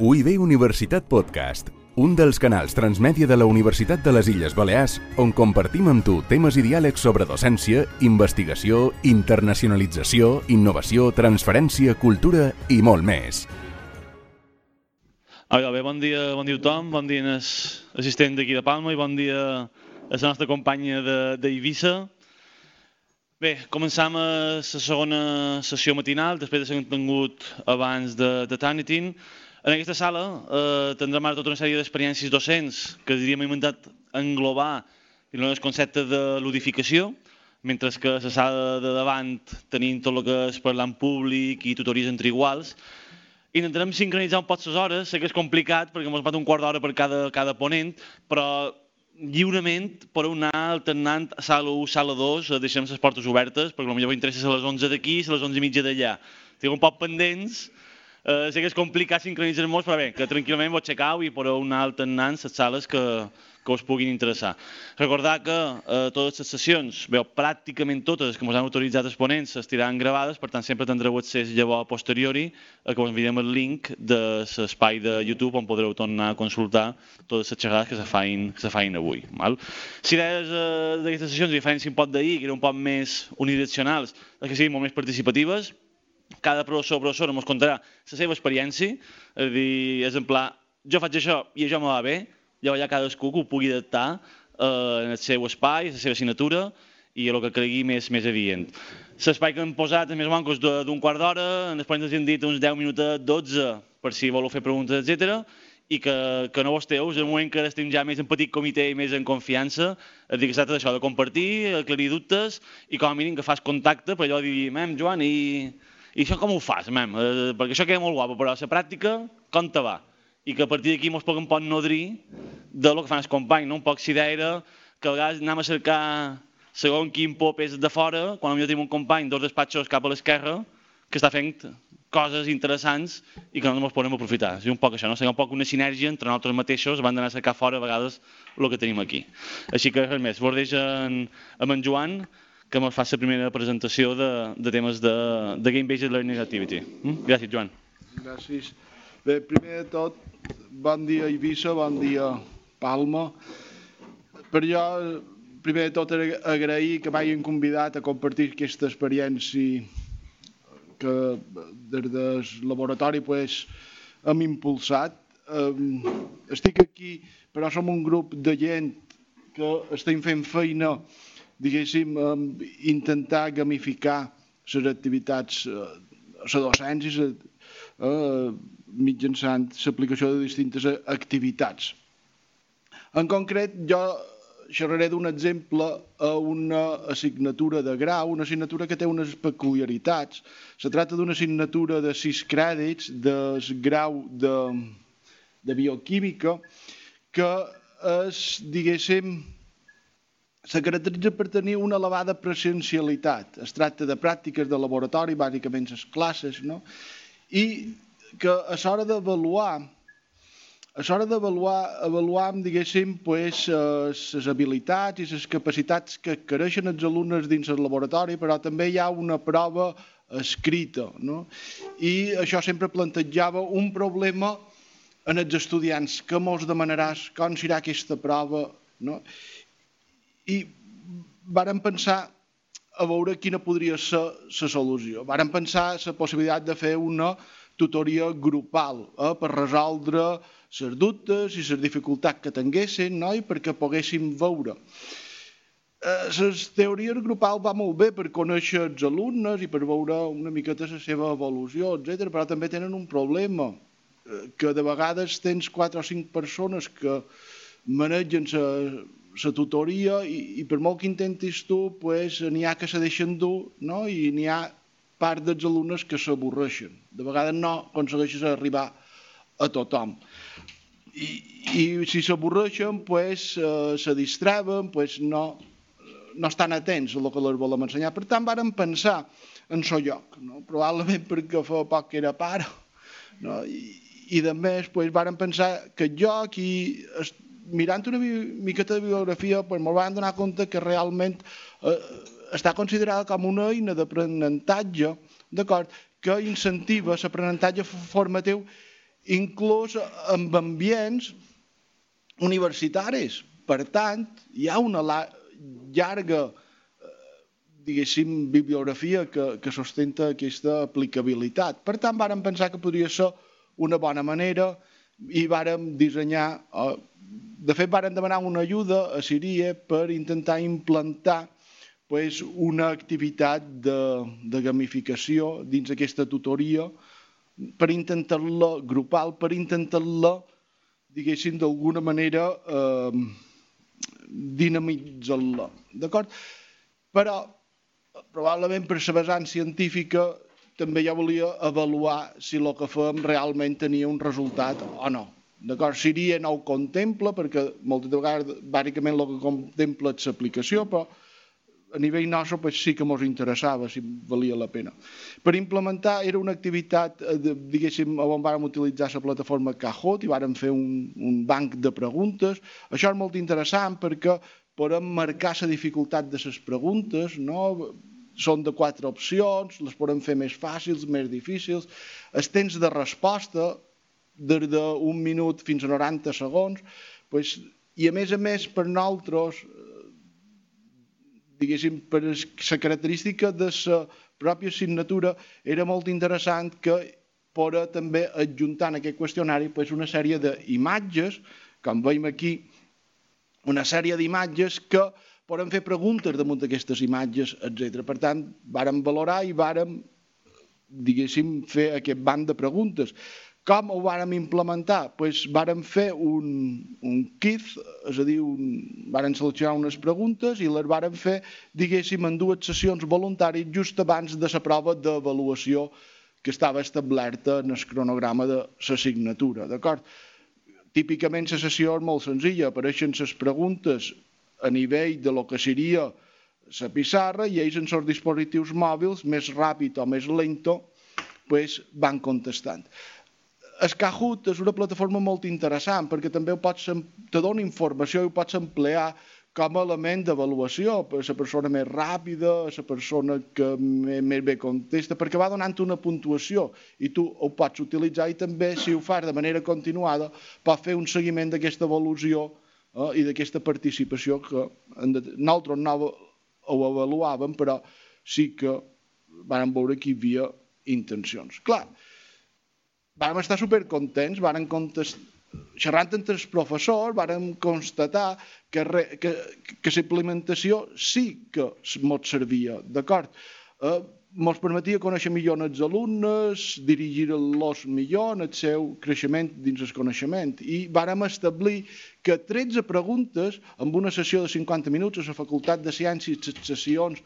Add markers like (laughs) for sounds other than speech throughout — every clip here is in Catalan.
UIB Universitat Podcast, un dels canals transmèdia de la Universitat de les Illes Balears on compartim amb tu temes i diàlegs sobre docència, investigació, internacionalització, innovació, transferència, cultura i molt més. Ah, bé, bon dia, bon dia a tothom, bon dia als assistents d'aquí de Palma i bon dia a la nostra companya d'Eivissa. Bé, començam la segona sessió matinal, després de ser tingut abans de, de Tanitin. En aquesta sala eh, tindrem ara tota una sèrie d'experiències docents que diríem intentat englobar el concepte de ludificació, mentre que a la sala de davant tenim tot el que és parlar en públic i tutories entre iguals, Intentarem sincronitzar un poc les hores, sé que és complicat perquè ens bat un quart d'hora per cada, cada ponent, però lliurement per anar alternant sala 1, sala 2, deixem les portes obertes, perquè potser m'interessa a les 11 d'aquí i a les 11 i mitja d'allà. Tinc un poc pendents, eh, sé que és complicat sincronitzar molts, però bé, que tranquil·lament vos aixecau i podeu anar alternant les sales que, que us puguin interessar. Recordar que eh, totes les sessions, bé, pràcticament totes que ens han autoritzat els ponents estiran gravades, per tant sempre tindreu accés llavors a posteriori a que us enviem el link de l'espai de YouTube on podreu tornar a consultar totes les xerrades que se fain, que se fain avui. Val? Si idees eh, d'aquestes sessions, a diferència un poc d'ahir, que eren un poc més unidireccionals, que siguin molt més participatives, cada professor o professora ens contarà la seva experiència, és a dir, és en pla, jo faig això i això me va bé, llavors ja cadascú que ho pugui adaptar eh, en el seu espai, la seva assignatura i el que cregui més, més adient. L'espai que hem posat és més menys d'un quart d'hora, després ens hem dit uns 10 minuts, 12, per si voleu fer preguntes, etc i que, que no vos teus, en el moment que estem ja més en petit comitè i més en confiança, et dic que s'ha d'això, de compartir, aclarir dubtes i com a mínim que fas contacte per allò dir, mem, Joan, i i això com ho fas, mem? Eh, perquè això queda molt guapo, però la pràctica, com te va? I que a partir d'aquí mos puguem pot nodrir de lo que fan els companys, no? Un poc si deia que a vegades anem a cercar segon quin pop és de fora, quan potser tenim un company dos despatxos cap a l'esquerra, que està fent coses interessants i que no ens podem aprofitar. És un poc això, no? Seria un poc una sinergia entre nosaltres mateixos, van d'anar a cercar fora a vegades el que tenim aquí. Així que res més, vos deixo amb en Joan, que ens fa la primera presentació de, de temes de, de Game Based Learning Activity. Mm? Gràcies, Joan. Gràcies. Bé, primer de tot, bon dia Eivissa, bon dia Palma. Per jo, primer de tot, agrair que m'hagin convidat a compartir aquesta experiència que des del laboratori pues, hem impulsat. Estic aquí, però som un grup de gent que estem fent feina diguéssim, intentar gamificar les activitats, eh, la docència, eh, mitjançant l'aplicació de distintes activitats. En concret, jo xerraré d'un exemple a una assignatura de grau, una assignatura que té unes peculiaritats. Se tracta d'una assignatura de sis crèdits del grau de, de bioquímica que és, diguéssim, se caracteritza per tenir una elevada presencialitat. Es tracta de pràctiques de laboratori, bàsicament les classes, no? i que a l'hora d'avaluar a l'hora d'avaluar, avaluam, diguéssim, pues, les habilitats i les capacitats que creixen els alumnes dins el laboratori, però també hi ha una prova escrita. No? I això sempre plantejava un problema en els estudiants. que mos demanaràs? Com serà aquesta prova? No? I vàrem pensar a veure quina podria ser la solució. Vàrem pensar la possibilitat de fer una tutoria grupal eh, per resoldre les dubtes i les dificultats que tinguessin no? i perquè poguéssim veure. Eh, les teories grupals va molt bé per conèixer els alumnes i per veure una miqueta la seva evolució, etc. però també tenen un problema, eh, que de vegades tens quatre o cinc persones que manegen la la tutoria i, i per molt que intentis tu, pues, n'hi ha que se deixen dur no? i n'hi ha part dels alumnes que s'avorreixen. De vegades no aconsegueixes arribar a tothom. I, i si s'avorreixen, pues, eh, se distraven, pues, no, no estan atents a el que els volem ensenyar. Per tant, vàrem pensar en el lloc, no? probablement perquè fa poc que era pare, no? I, i de més, pues, vàrem pensar que jo aquí mirant una miqueta de bibliografia, pues, me'l van donar compte que realment eh, està considerada com una eina d'aprenentatge, d'acord, que incentiva l'aprenentatge formatiu inclús amb ambients universitaris. Per tant, hi ha una llarga diguéssim, bibliografia que, que sostenta aquesta aplicabilitat. Per tant, vàrem pensar que podria ser una bona manera i vàrem dissenyar, de fet, vàrem demanar una ajuda a Siria per intentar implantar pues, una activitat de, de gamificació dins aquesta tutoria per intentar-la grupal, per intentar-la, diguéssim, d'alguna manera eh, dinamitzar-la. D'acord? Però probablement per la vessant científica també ja volia avaluar si el que fem realment tenia un resultat o no. D'acord, Siria no ho contempla perquè moltes vegades bàsicament el que contempla és l'aplicació, però a nivell nostre pues, sí que ens interessava si valia la pena. Per implementar era una activitat, eh, diguéssim, on vàrem utilitzar la plataforma Kahoot i vàrem fer un, un banc de preguntes. Això és molt interessant perquè podem marcar la dificultat de les preguntes, no? són de quatre opcions, les podem fer més fàcils, més difícils. El temps de resposta, des d'un minut fins a 90 segons, pues, i a més a més per nosaltres, diguéssim, per la característica de la pròpia assignatura, era molt interessant que podrà també adjuntar en aquest qüestionari pues, una sèrie d'imatges, com veiem aquí, una sèrie d'imatges que podem fer preguntes damunt d'aquestes imatges, etc. Per tant, vàrem valorar i vàrem, diguéssim, fer aquest banc de preguntes. Com ho vàrem implementar? Pues vàrem fer un, un kit, és a dir, un, vàrem seleccionar unes preguntes i les vàrem fer, diguéssim, en dues sessions voluntàries just abans de la prova d'avaluació que estava establerta en el cronograma de l'assignatura, d'acord? Típicament la sessió és molt senzilla, apareixen les preguntes a nivell de lo que seria la pissarra i ells en els dispositius mòbils, més ràpid o més lento, pues, van contestant. El Kahoot és una plataforma molt interessant perquè també pots, te dona informació i ho pots emplear com a element d'avaluació per la persona més ràpida, la persona que més bé contesta, perquè va donant una puntuació i tu ho pots utilitzar i també, si ho fas de manera continuada, pots fer un seguiment d'aquesta evolució eh, i d'aquesta participació que nosaltres no ho avaluàvem, però sí que vam veure que hi havia intencions. Clar, vam estar supercontents, vam contestar xerrant entre els professors, vàrem constatar que, re, que, que la implementació sí que ens servia, d'acord? Eh, ens permetia conèixer millor els alumnes, dirigir-los millor en el seu creixement dins el coneixement. I vàrem establir que 13 preguntes amb una sessió de 50 minuts a la Facultat de Ciències, les sessions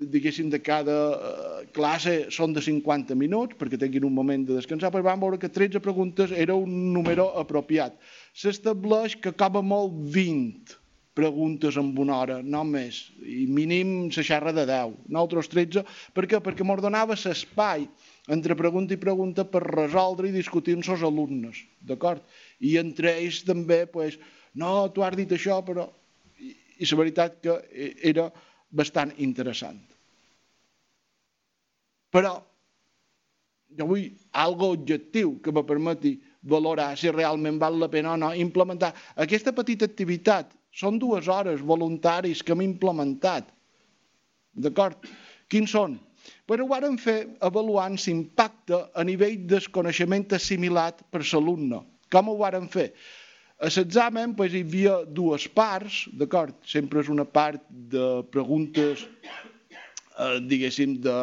diguéssim, de cada eh, classe són de 50 minuts, perquè tinguin un moment de descansar, però vam veure que 13 preguntes era un número apropiat. S'estableix que acaba molt 20 preguntes en una hora, no més, i mínim se xerra de 10, nosaltres 13, per què? Perquè m'ordenava l'espai entre pregunta i pregunta per resoldre i discutir amb els alumnes, d'acord? I entre ells també, pues, no, tu has dit això, però... I, i la veritat que era bastant interessant. Però jo vull algo objectiu que me permeti valorar si realment val la pena o no implementar. Aquesta petita activitat són dues hores voluntaris que hem implementat. D'acord? Quins són? Però ho vàrem fer avaluant l'impacte a nivell del coneixement assimilat per l'alumne. Com ho vàrem fer? A l'examen doncs, hi havia dues parts, d'acord? Sempre és una part de preguntes eh, diguéssim, de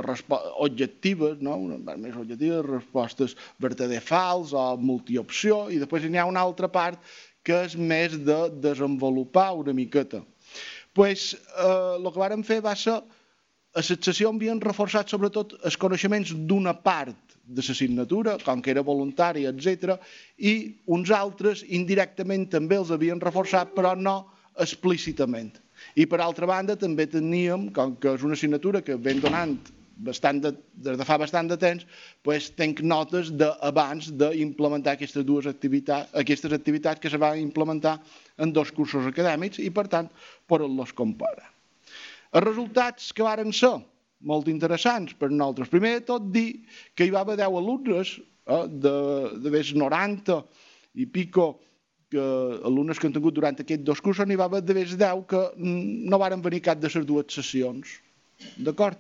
objectives, no? més objectiva, respostes verdader fals o multiopció, i després hi ha una altra part que és més de desenvolupar una miqueta. pues, eh, el que vàrem fer va ser a la sessió havien reforçat sobretot els coneixements d'una part de l'assignatura, com que era voluntària, etc. i uns altres indirectament també els havien reforçat, però no explícitament. I per altra banda també teníem, com que és una assignatura que ven donant bastant de, des de fa bastant de temps, pues, tenc notes d'abans d'implementar aquestes dues activitats, aquestes activitats que se van implementar en dos cursos acadèmics i, per tant, poder-los comparar. Els resultats que varen ser molt interessants per nosaltres. Primer de tot dir que hi va haver 10 alumnes eh, de, de més 90 i pico que alumnes que han tingut durant aquests dos cursos, n'hi va haver de més 10 que no varen venir cap de les dues sessions. D'acord?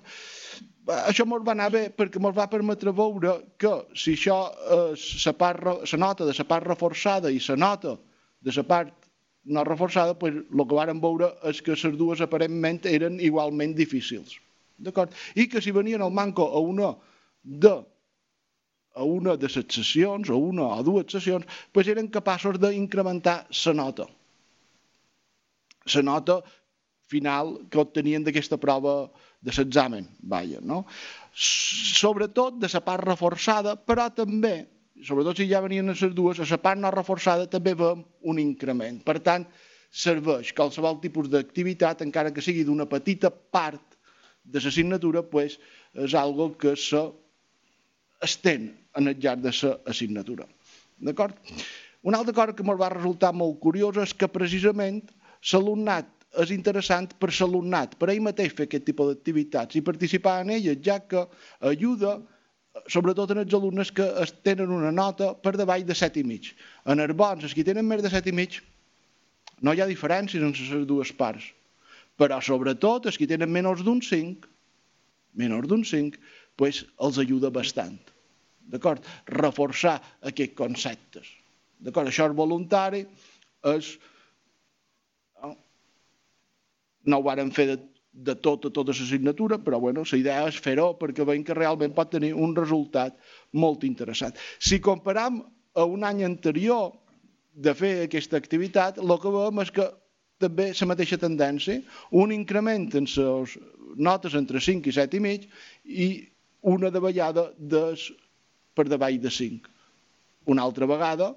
Això ens va anar bé perquè ens va permetre veure que si això, eh, la, part, la nota de la part reforçada i la nota de la part no reforçada, pues, el que varen veure és que les dues aparentment eren igualment difícils. D'acord? I que si venien al manco a una de a una de les sessions, o una o dues sessions, pues eren capaços d'incrementar la nota. La nota final que obtenien d'aquesta prova de l'examen, vaja, no? Sobretot de la part reforçada, però també sobretot si ja venien les dues, a la part no reforçada també veiem un increment. Per tant, serveix qualsevol tipus d'activitat, encara que sigui d'una petita part de l'assignatura, pues, és algo que se en el llarg de l'assignatura. D'acord? Una altra cosa que ens va resultar molt curiosa és que precisament l'alumnat és interessant per l'alumnat, per ell mateix fer aquest tipus d'activitats i participar en elles, ja que ajuda sobretot en els alumnes que tenen una nota per davall de 7 i mig. En els bons, els que tenen més de 7 i mig, no hi ha diferències entre les dues parts. Però sobretot els que tenen menys d'un 5, menys d'un 5, pues, els ajuda bastant. D'acord? Reforçar aquests conceptes. D'acord? Això és voluntari, és... No ho varen fer de de tota, tota l'assignatura, però bueno, la idea és fer-ho perquè veiem que realment pot tenir un resultat molt interessant. Si comparam a un any anterior de fer aquesta activitat, el que veiem és que també la mateixa tendència, un increment en les notes entre 5 i 7 i mig i una davallada des, per davall de 5. Una altra vegada,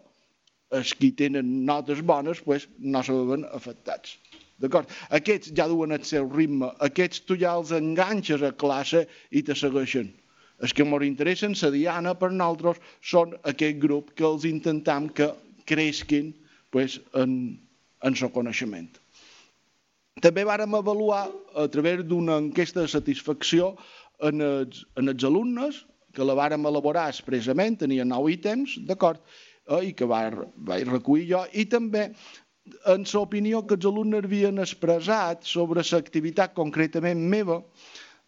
els que tenen notes bones pues, no se veuen afectats. D'acord? Aquests ja duen el seu ritme, aquests tu ja els enganxes a classe i te segueixen. Els que ens interessen, la Diana, per nosaltres, són aquest grup que els intentam que creixin pues, en, en el coneixement. També vàrem avaluar a través d'una enquesta de satisfacció en els, en els alumnes, que la vàrem elaborar expressament, tenia nou ítems, d'acord, eh, i que vaig, vaig recollir jo, i també en l'opinió que els alumnes havien expressat sobre l'activitat concretament meva,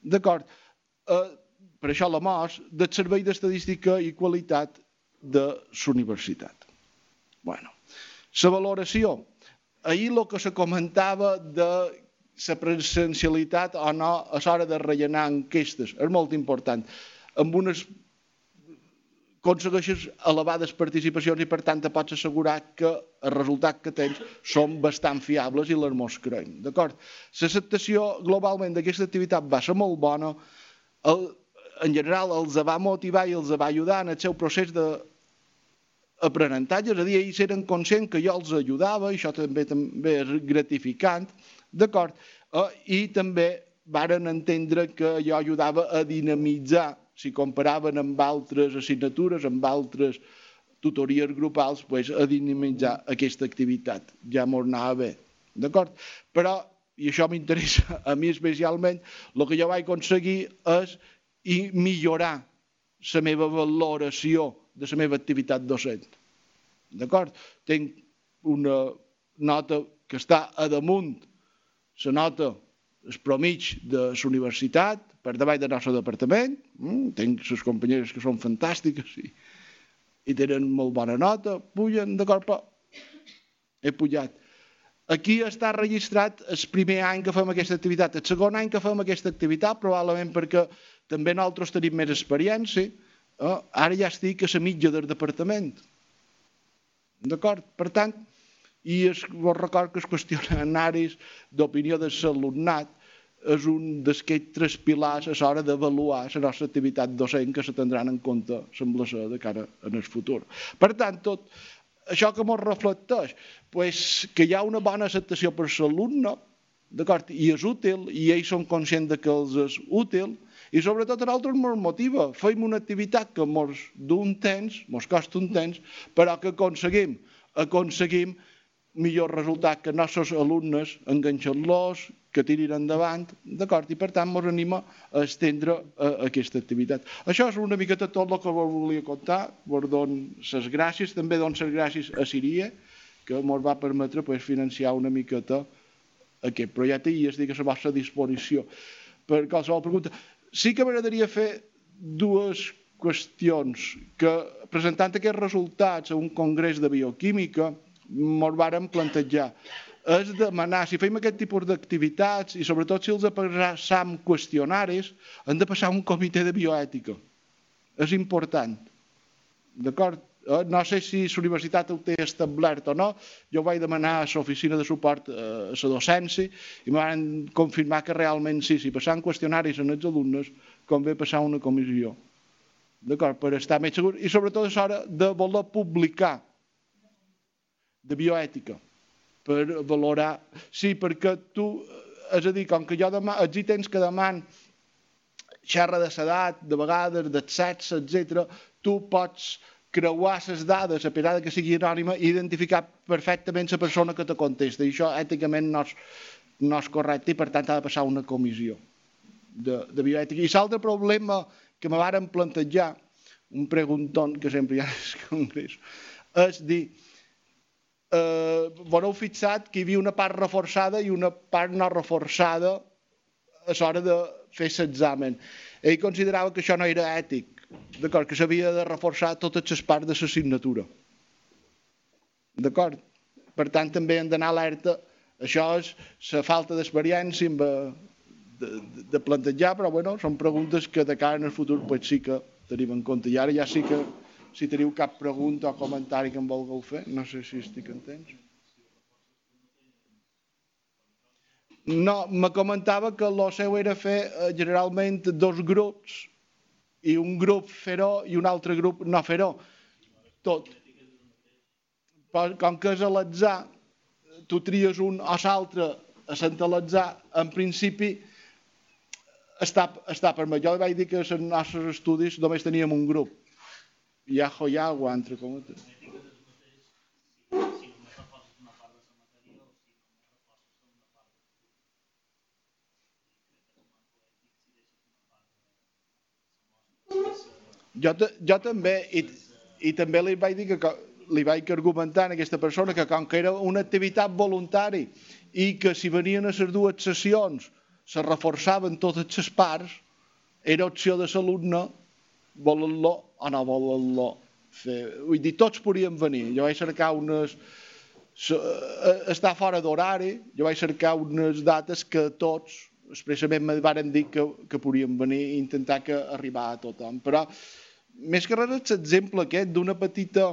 d'acord, eh, per això la MOS, del Servei d'Estadística i Qualitat de l'Universitat. Bueno, la valoració. Ahir el que se comentava de la presencialitat o no a l'hora de rellenar enquestes és molt important. Amb unes aconsegueixes elevades participacions i per tant te pots assegurar que els resultats que tens són bastant fiables i les mos creiem. D'acord? L'acceptació globalment d'aquesta activitat va ser molt bona, el, en general els va motivar i els va ajudar en el seu procés de aprenentatge, és a dir, ells eren conscients que jo els ajudava, i això també també és gratificant, d'acord? Eh, I també varen entendre que jo ajudava a dinamitzar si comparaven amb altres assignatures, amb altres tutories grupals, pues, a dinamitzar aquesta activitat. Ja m'ho anava bé. D'acord? Però, i això m'interessa (laughs) a mi especialment, el que jo vaig aconseguir és i millorar la meva valoració de la meva activitat docent. D'acord? Tinc una nota que està a damunt la nota, el promig de la universitat, per davall del nostre departament. Mm, tenc les companyeres que són fantàstiques i, i tenen molt bona nota, pugen, d'acord, però he pujat. Aquí està registrat el primer any que fem aquesta activitat. El segon any que fem aquesta activitat, probablement perquè també nosaltres tenim més experiència, eh? ara ja estic a la mitja del departament. D'acord? Per tant, i es, vos record que es qüestionaris d'opinió de l'alumnat és un d'aquests tres pilars a l'hora d'avaluar la nostra activitat docent que se tindran en compte, sembla ser, de cara en el futur. Per tant, tot això que ens reflecteix, pues, que hi ha una bona acceptació per l'alumne, d'acord, i és útil, i ells són conscients de que els és útil, i sobretot a nosaltres ens motiva. Fem una activitat que ens d'un temps, ens costa un temps, però que aconseguim, aconseguim millor resultat que nostres alumnes enganxen-los, que tirin endavant, d'acord? I per tant ens anima a estendre a aquesta activitat. Això és una miqueta tot el que vos volia contar, vos dono les gràcies, també dono les gràcies a Siria, que ens va permetre pues, financiar una miqueta aquest projecte i estic a la vostra disposició. Per qualsevol pregunta. Sí que m'agradaria fer dues qüestions que presentant aquests resultats a un congrés de bioquímica ens vàrem plantejar és demanar, si fem aquest tipus d'activitats i sobretot si els passam qüestionaris, hem de passar un comitè de bioètica. És important. D'acord? Eh, no sé si la universitat ho té establert o no, jo vaig demanar a l'oficina de suport eh, a la docència i em van confirmar que realment sí, si passant qüestionaris en els alumnes, convé passar una comissió. D'acord? Per estar més segur. I sobretot és hora de voler publicar de bioètica per valorar... Sí, perquè tu, és a dir, com que jo demà, els ítems que deman xerra de l'edat, de vegades, del sexe, etc., tu pots creuar les dades, a pesar que sigui anònima, i identificar perfectament la persona que te contesta. I això èticament no és, no és correcte i per tant ha de passar una comissió de, de bioètica. I l'altre problema que me varen plantejar, un pregunton que sempre hi ha al Congrés, és dir, eh, veureu fixat que hi havia una part reforçada i una part no reforçada a l'hora de fer l'examen. Ell considerava que això no era ètic, d'acord, que s'havia de reforçar totes les parts de l'assignatura. D'acord? Per tant, també hem d'anar alerta. Això és la falta d'experiència de, de, de plantejar, però bueno, són preguntes que de cara en el futur pues, sí que tenim en compte. I ara ja sí que si teniu cap pregunta o comentari que em vulgueu fer, no sé si estic entens. No, me comentava que el seu era fer eh, generalment dos grups i un grup fer-ho i un altre grup no fer-ho. Tot. Com que és a l'atzar, tu tries un o l'altre a l'atzar, en principi està, està per mi. Jo vaig dir que en els nostres estudis només teníem un grup Yajo y agua, entre cometes. Jo, jo també, i, i també li vaig dir que li vaig argumentar a aquesta persona que com que era una activitat voluntari i que si venien a les dues sessions se reforçaven totes les parts, era opció de l'alumne volen-lo o no volen-lo fer. Vull dir, tots podríem venir. Jo vaig cercar unes... Eh, està fora d'horari, jo vaig cercar unes dates que tots expressament me varen dir que, que podríem venir i intentar que arribar a tothom. Però, més que res, l'exemple aquest d'una petita...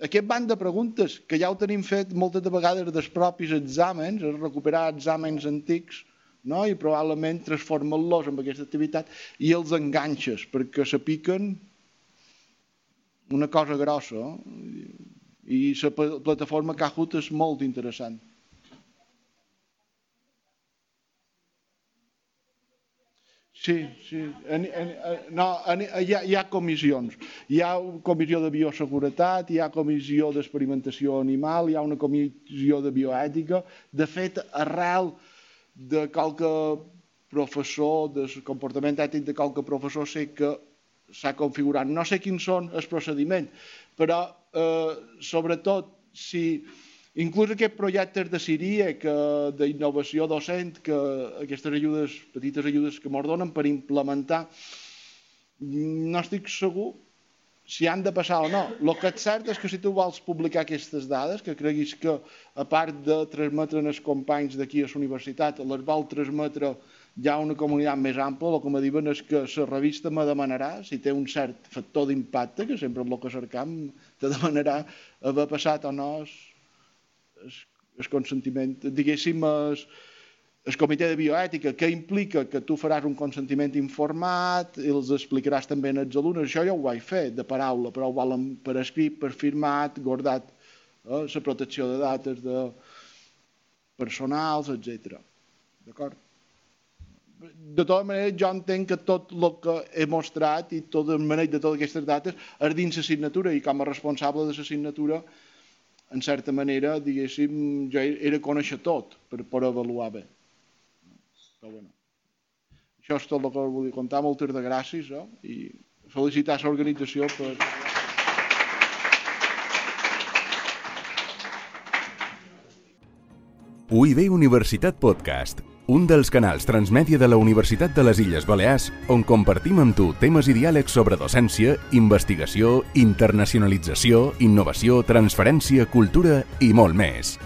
Aquest banc de preguntes, que ja ho tenim fet moltes de vegades dels propis exàmens, recuperar exàmens antics, no? i probablement transformen-los en aquesta activitat i els enganxes perquè se piquen una cosa grossa i la plataforma Kahoot és molt interessant. Sí, sí. En, en, no, en, hi, ha, hi ha comissions. Hi ha comissió de bioseguretat, hi ha comissió d'experimentació animal, hi ha una comissió de bioètica. De fet, arrel de qualque professor, de comportament ètic de qualque professor, sé que s'ha configurat. No sé quins són els procediments, però eh, sobretot si inclús aquests projectes de Siria, d'innovació docent, que aquestes ajudes, petites ajudes que ens donen per implementar, no estic segur si han de passar o no. El que és cert és que si tu vols publicar aquestes dades, que creguis que a part de transmetre als companys d'aquí a la universitat, les vol transmetre ja una comunitat més ampla, el que me diuen és que la revista me demanarà, si té un cert factor d'impacte, que sempre el que cercam, te demanarà haver passat o no el, consentiment, diguéssim, el, el comitè de bioètica, que implica que tu faràs un consentiment informat i els explicaràs també als alumnes. Això ja ho vaig fer, de paraula, però ho volen per escrit, per firmat, guardat, eh, la protecció de dates de personals, etc. D'acord? De tota manera, jo entenc que tot el que he mostrat i tot el maneig de totes aquestes dates és dins l'assignatura i com a responsable de l'assignatura en certa manera, diguéssim, jo era conèixer tot per, per avaluar bé. Però bueno, això és tot el que volia contar, moltes de gràcies eh? i felicitar l'organització per... UIB Universitat Podcast, un dels canals transmèdia de la Universitat de les Illes Balears on compartim amb tu temes i diàlegs sobre docència, investigació, internacionalització, innovació, transferència, cultura i molt més.